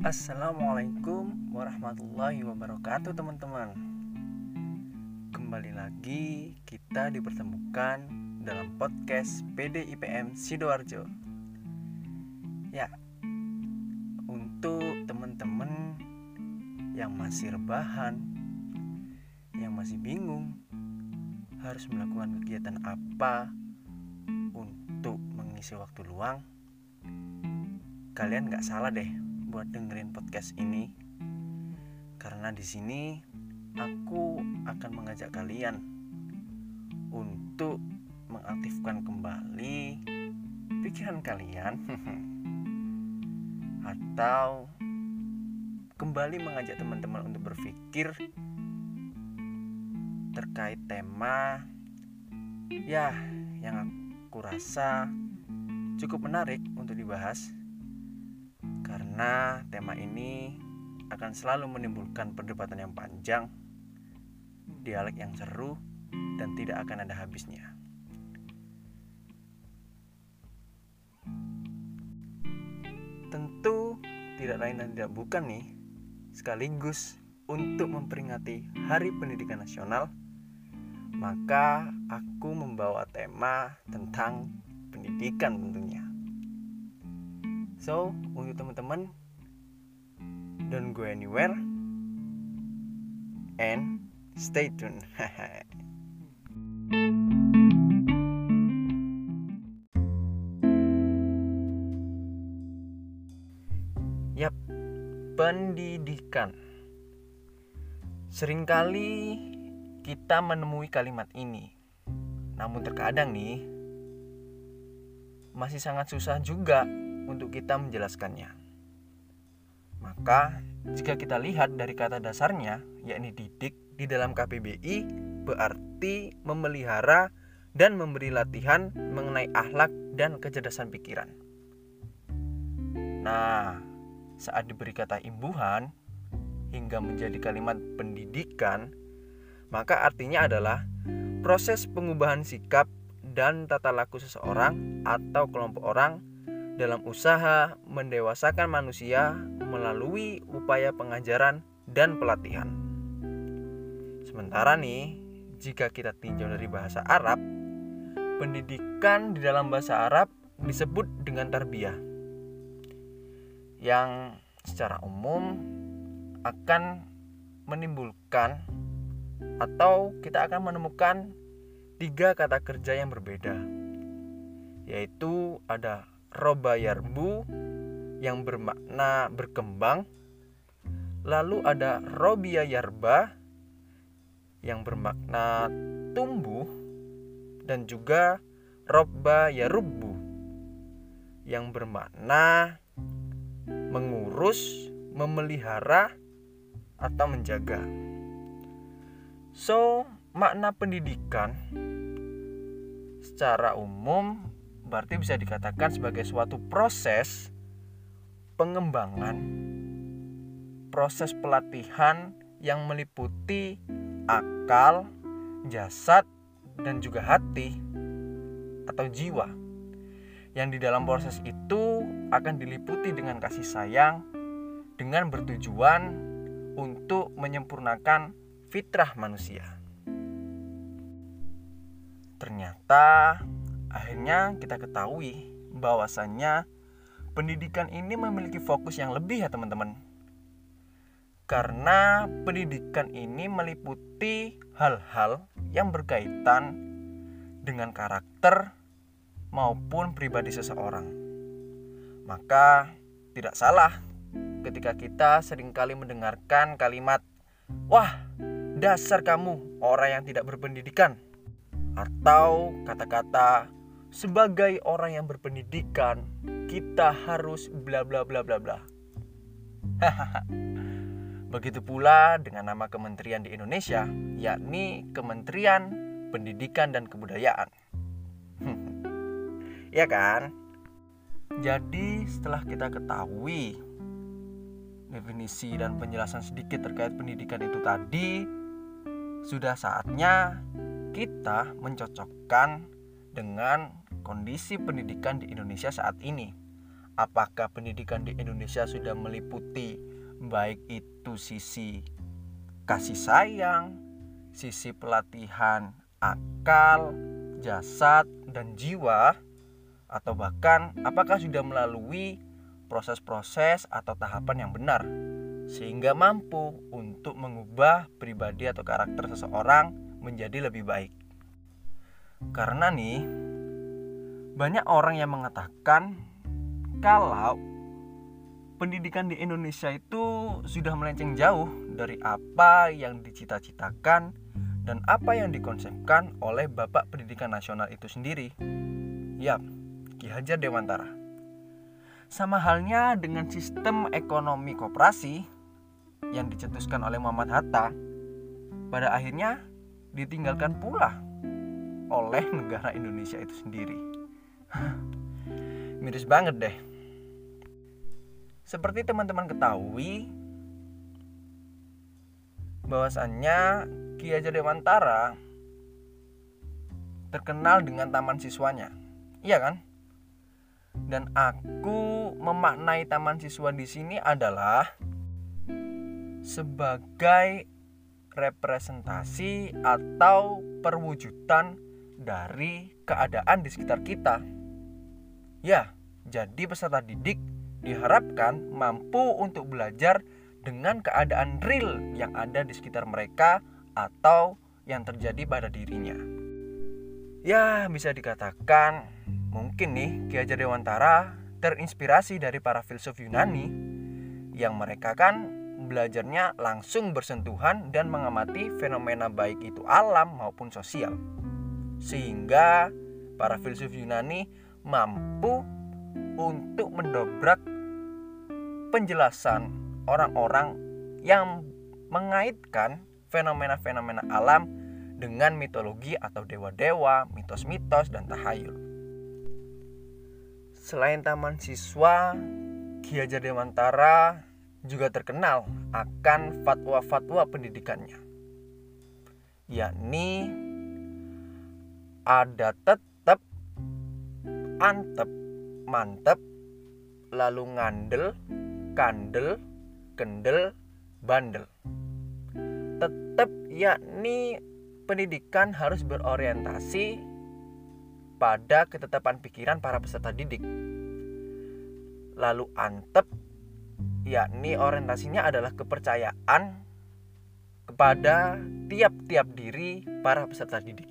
Assalamualaikum warahmatullahi wabarakatuh teman-teman. Kembali lagi kita dipertemukan dalam podcast PDIPM Sidoarjo. Ya, untuk teman-teman yang masih rebahan Yang masih bingung harus melakukan kegiatan apa untuk mengisi waktu luang Kalian gak salah deh buat dengerin podcast ini. Karena di sini aku akan mengajak kalian untuk mengaktifkan kembali pikiran kalian. Atau kembali mengajak teman-teman untuk berpikir terkait tema ya yang aku rasa cukup menarik untuk dibahas karena tema ini akan selalu menimbulkan perdebatan yang panjang, dialek yang seru, dan tidak akan ada habisnya. Tentu tidak lain dan tidak bukan nih, sekaligus untuk memperingati Hari Pendidikan Nasional, maka aku membawa tema tentang pendidikan tentunya. So, untuk teman-teman, don't go anywhere and stay tuned. Yap, pendidikan. Seringkali kita menemui kalimat ini. Namun terkadang nih masih sangat susah juga untuk kita menjelaskannya. Maka, jika kita lihat dari kata dasarnya, yakni didik di dalam KPBI berarti memelihara dan memberi latihan mengenai akhlak dan kecerdasan pikiran. Nah, saat diberi kata imbuhan hingga menjadi kalimat pendidikan, maka artinya adalah proses pengubahan sikap dan tata laku seseorang atau kelompok orang dalam usaha mendewasakan manusia melalui upaya pengajaran dan pelatihan. Sementara nih, jika kita tinjau dari bahasa Arab, pendidikan di dalam bahasa Arab disebut dengan tarbiyah yang secara umum akan menimbulkan atau kita akan menemukan tiga kata kerja yang berbeda yaitu ada robayarbu yang bermakna berkembang. Lalu ada robia yarba yang bermakna tumbuh dan juga robba yarubbu yang bermakna mengurus, memelihara atau menjaga. So, makna pendidikan secara umum berarti bisa dikatakan sebagai suatu proses pengembangan, proses pelatihan yang meliputi akal, jasad, dan juga hati atau jiwa. Yang di dalam proses itu akan diliputi dengan kasih sayang dengan bertujuan untuk menyempurnakan fitrah manusia. Ternyata Akhirnya kita ketahui bahwasannya pendidikan ini memiliki fokus yang lebih ya teman-teman. Karena pendidikan ini meliputi hal-hal yang berkaitan dengan karakter maupun pribadi seseorang. Maka tidak salah ketika kita sering kali mendengarkan kalimat Wah, dasar kamu orang yang tidak berpendidikan Atau kata-kata sebagai orang yang berpendidikan, kita harus bla bla bla bla bla. Begitu pula dengan nama kementerian di Indonesia, yakni Kementerian Pendidikan dan Kebudayaan. ya kan? Jadi setelah kita ketahui definisi dan penjelasan sedikit terkait pendidikan itu tadi, sudah saatnya kita mencocokkan dengan kondisi pendidikan di Indonesia saat ini apakah pendidikan di Indonesia sudah meliputi baik itu sisi kasih sayang, sisi pelatihan akal, jasad, dan jiwa, atau bahkan apakah sudah melalui proses-proses atau tahapan yang benar sehingga mampu untuk mengubah pribadi atau karakter seseorang menjadi lebih baik. Karena nih, banyak orang yang mengatakan kalau pendidikan di Indonesia itu sudah melenceng jauh dari apa yang dicita-citakan dan apa yang dikonsepkan oleh Bapak Pendidikan Nasional itu sendiri. Yap, Ki Hajar Dewantara. Sama halnya dengan sistem ekonomi koperasi yang dicetuskan oleh Muhammad Hatta pada akhirnya ditinggalkan pula oleh negara Indonesia itu sendiri. Miris banget deh. Seperti teman-teman ketahui bahwasannya Ki Hajar Dewantara terkenal dengan taman siswanya. Iya kan? Dan aku memaknai taman siswa di sini adalah sebagai representasi atau perwujudan dari keadaan di sekitar kita. Ya, jadi peserta didik diharapkan mampu untuk belajar dengan keadaan real yang ada di sekitar mereka atau yang terjadi pada dirinya. Ya, bisa dikatakan mungkin nih Ki Hajar Dewantara terinspirasi dari para filsuf Yunani yang mereka kan belajarnya langsung bersentuhan dan mengamati fenomena baik itu alam maupun sosial. Sehingga para filsuf Yunani mampu untuk mendobrak penjelasan orang-orang yang mengaitkan fenomena-fenomena alam dengan mitologi atau dewa-dewa, mitos-mitos, dan tahayul. Selain taman siswa, Ki Hajar Dewantara juga terkenal akan fatwa-fatwa pendidikannya yakni ada tetap antep mantep lalu ngandel kandel kendel bandel. Tetap yakni pendidikan harus berorientasi pada ketetapan pikiran para peserta didik. Lalu antep yakni orientasinya adalah kepercayaan kepada tiap-tiap diri para peserta didik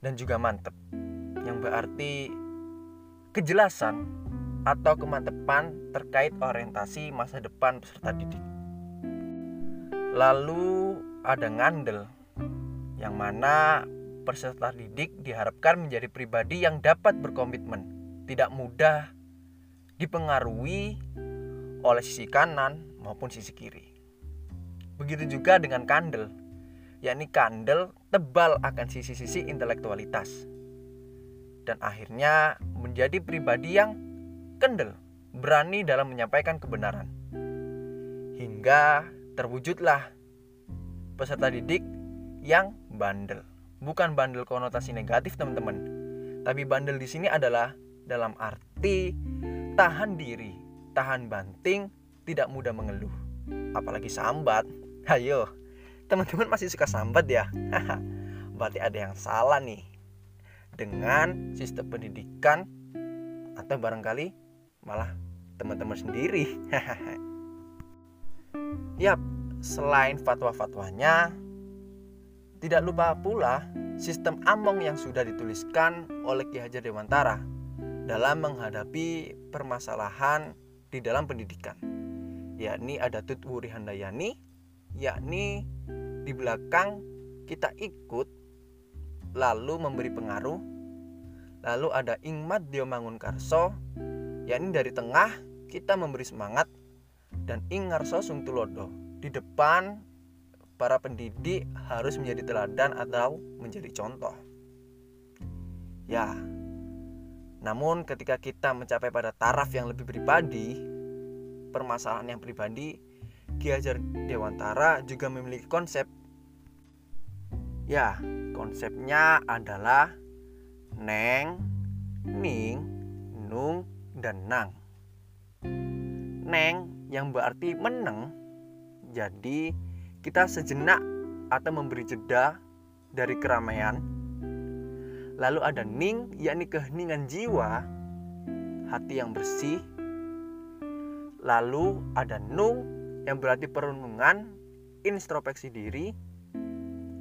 dan juga mantep yang berarti kejelasan atau kemantepan terkait orientasi masa depan peserta didik. Lalu ada ngandel yang mana peserta didik diharapkan menjadi pribadi yang dapat berkomitmen, tidak mudah dipengaruhi oleh sisi kanan maupun sisi kiri. Begitu juga dengan kandel, yakni kandel tebal akan sisi-sisi intelektualitas. Dan akhirnya menjadi pribadi yang kendel, berani dalam menyampaikan kebenaran. Hingga terwujudlah peserta didik yang bandel. Bukan bandel konotasi negatif, teman-teman. Tapi bandel di sini adalah dalam arti tahan diri, tahan banting, tidak mudah mengeluh. Apalagi sambat. Ayo, teman-teman masih suka sambat ya? Berarti ada yang salah nih dengan sistem pendidikan atau barangkali malah teman-teman sendiri. Yap, selain fatwa-fatwanya, tidak lupa pula sistem among yang sudah dituliskan oleh Ki Hajar Dewantara dalam menghadapi permasalahan di dalam pendidikan yakni ada Tut Wuri Handayani yakni di belakang kita ikut lalu memberi pengaruh lalu ada Ingmat Diomangun Karso yakni dari tengah kita memberi semangat dan Ingarso Sungtulodo di depan para pendidik harus menjadi teladan atau menjadi contoh. Ya namun ketika kita mencapai pada taraf yang lebih pribadi, permasalahan yang pribadi, Ki Hajar Dewantara juga memiliki konsep. Ya, konsepnya adalah Neng, Ning, Nung, dan Nang. neng yang berarti meneng. Jadi kita sejenak atau memberi jeda dari keramaian. Lalu ada ning yakni keheningan jiwa, hati yang bersih. Lalu ada nung yang berarti perenungan, introspeksi diri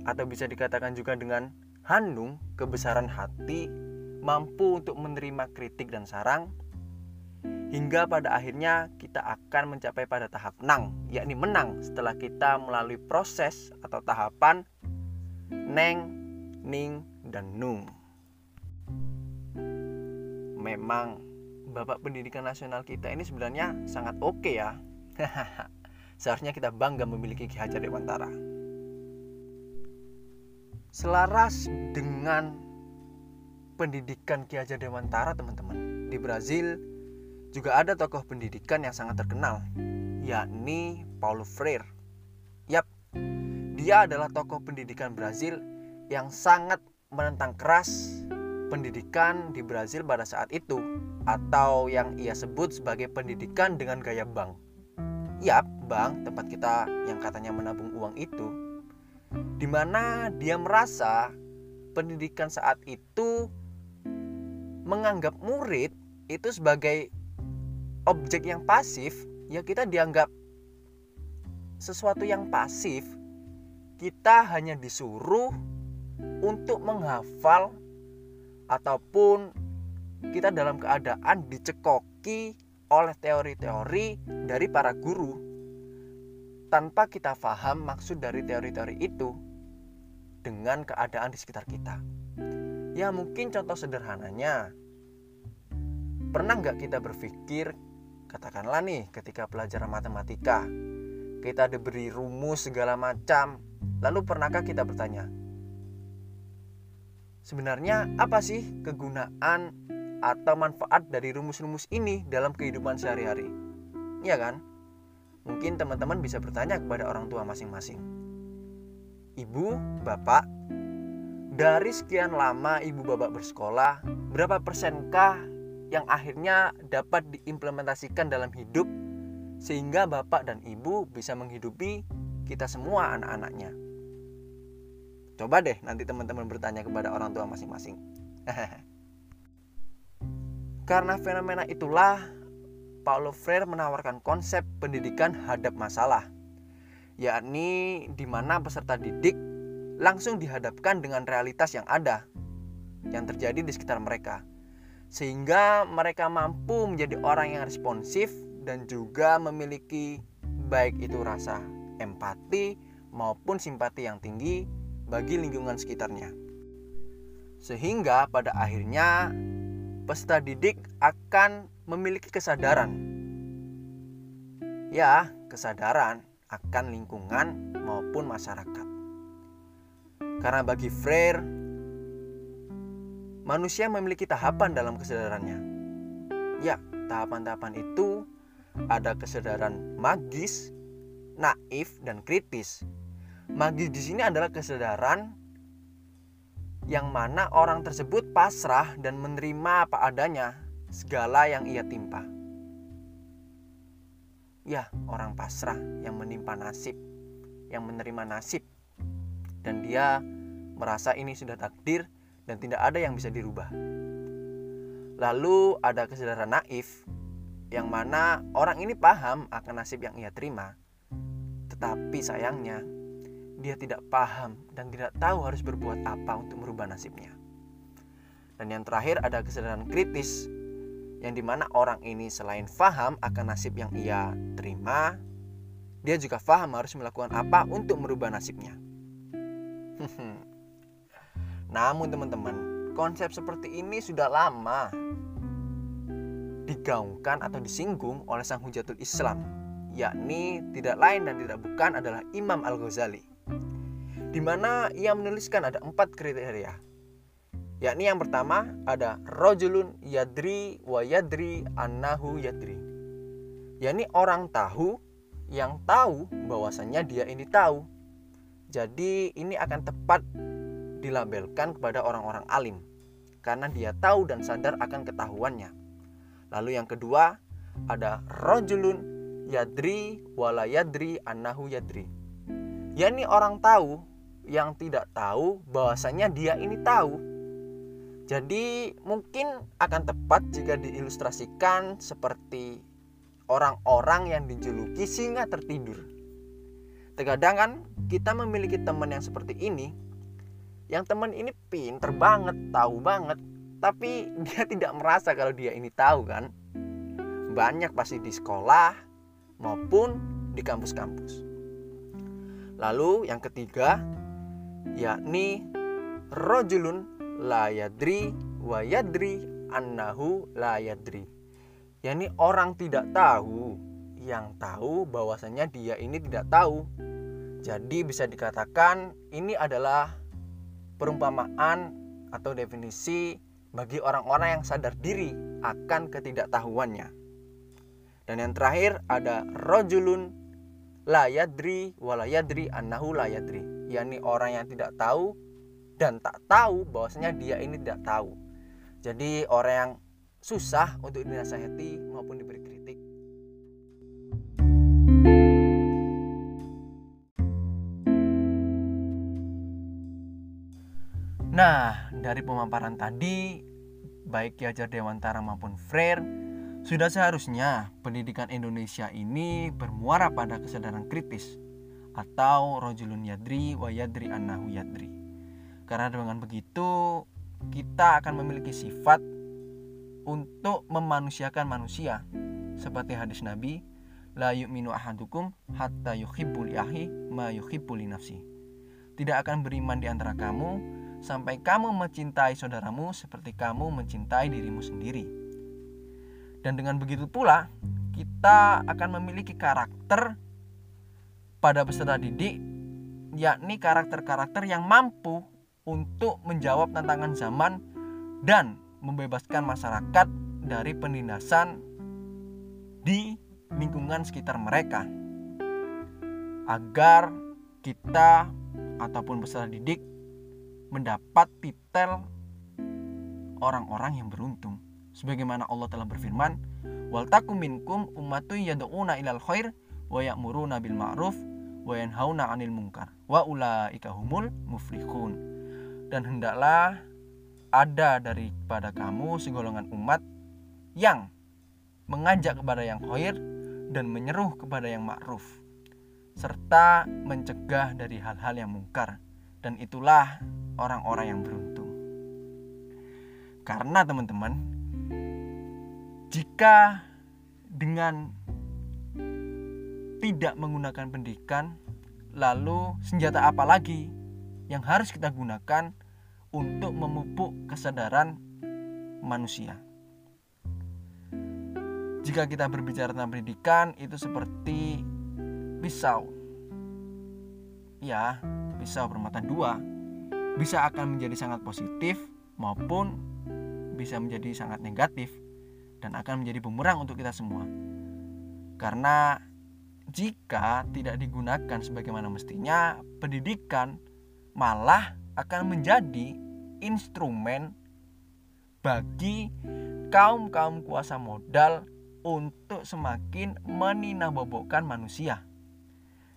atau bisa dikatakan juga dengan hanung, kebesaran hati, mampu untuk menerima kritik dan sarang hingga pada akhirnya kita akan mencapai pada tahap nang, yakni menang setelah kita melalui proses atau tahapan neng, ning, dan nung. Memang Bapak Pendidikan Nasional kita ini sebenarnya sangat oke okay ya. Seharusnya kita bangga memiliki Ki Hajar Dewantara. Selaras dengan pendidikan Ki Hajar Dewantara teman-teman di Brazil juga ada tokoh pendidikan yang sangat terkenal, yakni Paulo Freire. Yap, dia adalah tokoh pendidikan Brazil yang sangat menentang keras pendidikan di Brazil pada saat itu atau yang ia sebut sebagai pendidikan dengan gaya bank. Yap, bank tempat kita yang katanya menabung uang itu di mana dia merasa pendidikan saat itu menganggap murid itu sebagai objek yang pasif ya kita dianggap sesuatu yang pasif. Kita hanya disuruh untuk menghafal ataupun kita dalam keadaan dicekoki oleh teori-teori dari para guru tanpa kita paham maksud dari teori-teori itu dengan keadaan di sekitar kita. Ya mungkin contoh sederhananya, pernah nggak kita berpikir Katakanlah nih ketika pelajaran matematika Kita diberi rumus segala macam Lalu pernahkah kita bertanya Sebenarnya apa sih kegunaan atau manfaat dari rumus-rumus ini dalam kehidupan sehari-hari? Iya kan? Mungkin teman-teman bisa bertanya kepada orang tua masing-masing. Ibu, bapak, dari sekian lama ibu bapak bersekolah, berapa persenkah yang akhirnya dapat diimplementasikan dalam hidup sehingga bapak dan ibu bisa menghidupi kita semua anak-anaknya. Coba deh nanti teman-teman bertanya kepada orang tua masing-masing. Karena fenomena itulah Paulo Freire menawarkan konsep pendidikan hadap masalah, yakni di mana peserta didik langsung dihadapkan dengan realitas yang ada, yang terjadi di sekitar mereka sehingga mereka mampu menjadi orang yang responsif dan juga memiliki baik itu rasa empati maupun simpati yang tinggi bagi lingkungan sekitarnya. Sehingga pada akhirnya peserta didik akan memiliki kesadaran. Ya, kesadaran akan lingkungan maupun masyarakat. Karena bagi Freire, manusia memiliki tahapan dalam kesadarannya. Ya, tahapan-tahapan itu ada kesadaran magis, naif, dan kritis. Magis di sini adalah kesadaran yang mana orang tersebut pasrah dan menerima apa adanya segala yang ia timpa. Ya, orang pasrah yang menimpa nasib, yang menerima nasib, dan dia merasa ini sudah takdir dan tidak ada yang bisa dirubah. Lalu ada kesadaran naif yang mana orang ini paham akan nasib yang ia terima. Tetapi sayangnya dia tidak paham dan tidak tahu harus berbuat apa untuk merubah nasibnya. Dan yang terakhir ada kesadaran kritis yang di mana orang ini selain paham akan nasib yang ia terima, dia juga paham harus melakukan apa untuk merubah nasibnya. Namun teman-teman, konsep seperti ini sudah lama digaungkan atau disinggung oleh sang hujatul Islam, yakni tidak lain dan tidak bukan adalah Imam Al-Ghazali. Di mana ia menuliskan ada empat kriteria. Yakni yang pertama ada rojulun yadri wa yadri annahu yadri. Yakni orang tahu yang tahu bahwasannya dia ini tahu. Jadi ini akan tepat dilabelkan kepada orang-orang alim karena dia tahu dan sadar akan ketahuannya. Lalu yang kedua ada rojulun yadri wala yadri annahu yadri. yakni orang tahu yang tidak tahu bahwasanya dia ini tahu. Jadi mungkin akan tepat jika diilustrasikan seperti orang-orang yang dijuluki singa tertidur. Terkadang kan kita memiliki teman yang seperti ini, yang teman ini pinter banget, tahu banget, tapi dia tidak merasa kalau dia ini tahu kan. Banyak pasti di sekolah maupun di kampus-kampus. Lalu yang ketiga yakni rojulun la yadri wa yadri annahu la yadri. yakni orang tidak tahu yang tahu bahwasanya dia ini tidak tahu. Jadi bisa dikatakan ini adalah perumpamaan atau definisi bagi orang-orang yang sadar diri akan ketidaktahuannya. Dan yang terakhir ada rojulun la yadri wala yadri annahu orang yang tidak tahu dan tak tahu bahwasanya dia ini tidak tahu jadi orang yang susah untuk dinasihati maupun diberi kritik Nah, dari pemaparan tadi, baik Yajar Dewantara maupun Frere sudah seharusnya pendidikan Indonesia ini bermuara pada kesadaran kritis atau rojulun yadri wa yadri annahu yadri. Karena dengan begitu kita akan memiliki sifat untuk memanusiakan manusia seperti hadis Nabi la yu'minu ahadukum hatta yuhibbu li ahi ma yuhibbu li nafsi. Tidak akan beriman di antara kamu sampai kamu mencintai saudaramu seperti kamu mencintai dirimu sendiri. Dan dengan begitu pula, kita akan memiliki karakter pada peserta didik, yakni karakter-karakter yang mampu untuk menjawab tantangan zaman dan membebaskan masyarakat dari penindasan di lingkungan sekitar mereka. Agar kita ataupun peserta didik mendapat titel orang-orang yang beruntung sebagaimana Allah telah berfirman wal takum minkum ummatun yad'una ilal khair wa ya'muruna bil ma'ruf wa yanhauna 'anil munkar wa ulaika humul muflihun dan hendaklah ada daripada kamu segolongan umat yang mengajak kepada yang khair dan menyeruh kepada yang ma'ruf serta mencegah dari hal-hal yang mungkar. Dan itulah orang-orang yang beruntung. Karena teman-teman jika dengan tidak menggunakan pendidikan, lalu senjata apa lagi yang harus kita gunakan untuk memupuk kesadaran manusia? Jika kita berbicara tentang pendidikan, itu seperti pisau. Ya, pisau bermata dua bisa akan menjadi sangat positif maupun bisa menjadi sangat negatif dan akan menjadi bumerang untuk kita semua. Karena jika tidak digunakan sebagaimana mestinya, pendidikan malah akan menjadi instrumen bagi kaum-kaum kuasa modal untuk semakin meninabobokkan manusia.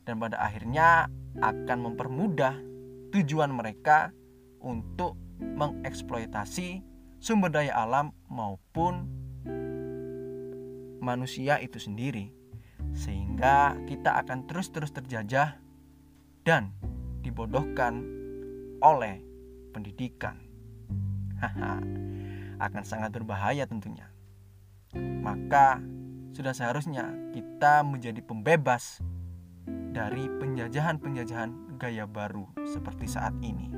Dan pada akhirnya akan mempermudah tujuan mereka untuk mengeksploitasi sumber daya alam maupun manusia itu sendiri, sehingga kita akan terus-terus terjajah dan dibodohkan oleh pendidikan. Akan sangat berbahaya tentunya. Maka sudah seharusnya kita menjadi pembebas dari penjajahan-penjajahan gaya baru seperti saat ini.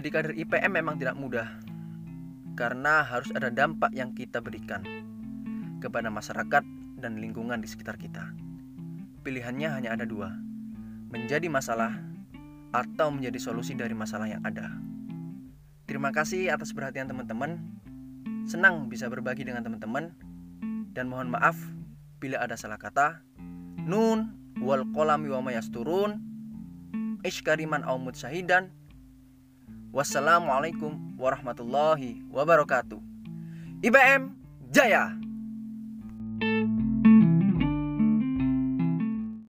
Menjadi kader IPM memang tidak mudah karena harus ada dampak yang kita berikan kepada masyarakat dan lingkungan di sekitar kita. Pilihannya hanya ada dua, menjadi masalah atau menjadi solusi dari masalah yang ada. Terima kasih atas perhatian teman-teman. Senang bisa berbagi dengan teman-teman dan mohon maaf bila ada salah kata. Nun wal kolam wa mayasturun iskariman au syahidan. Wassalamualaikum warahmatullahi wabarakatuh. IBM Jaya!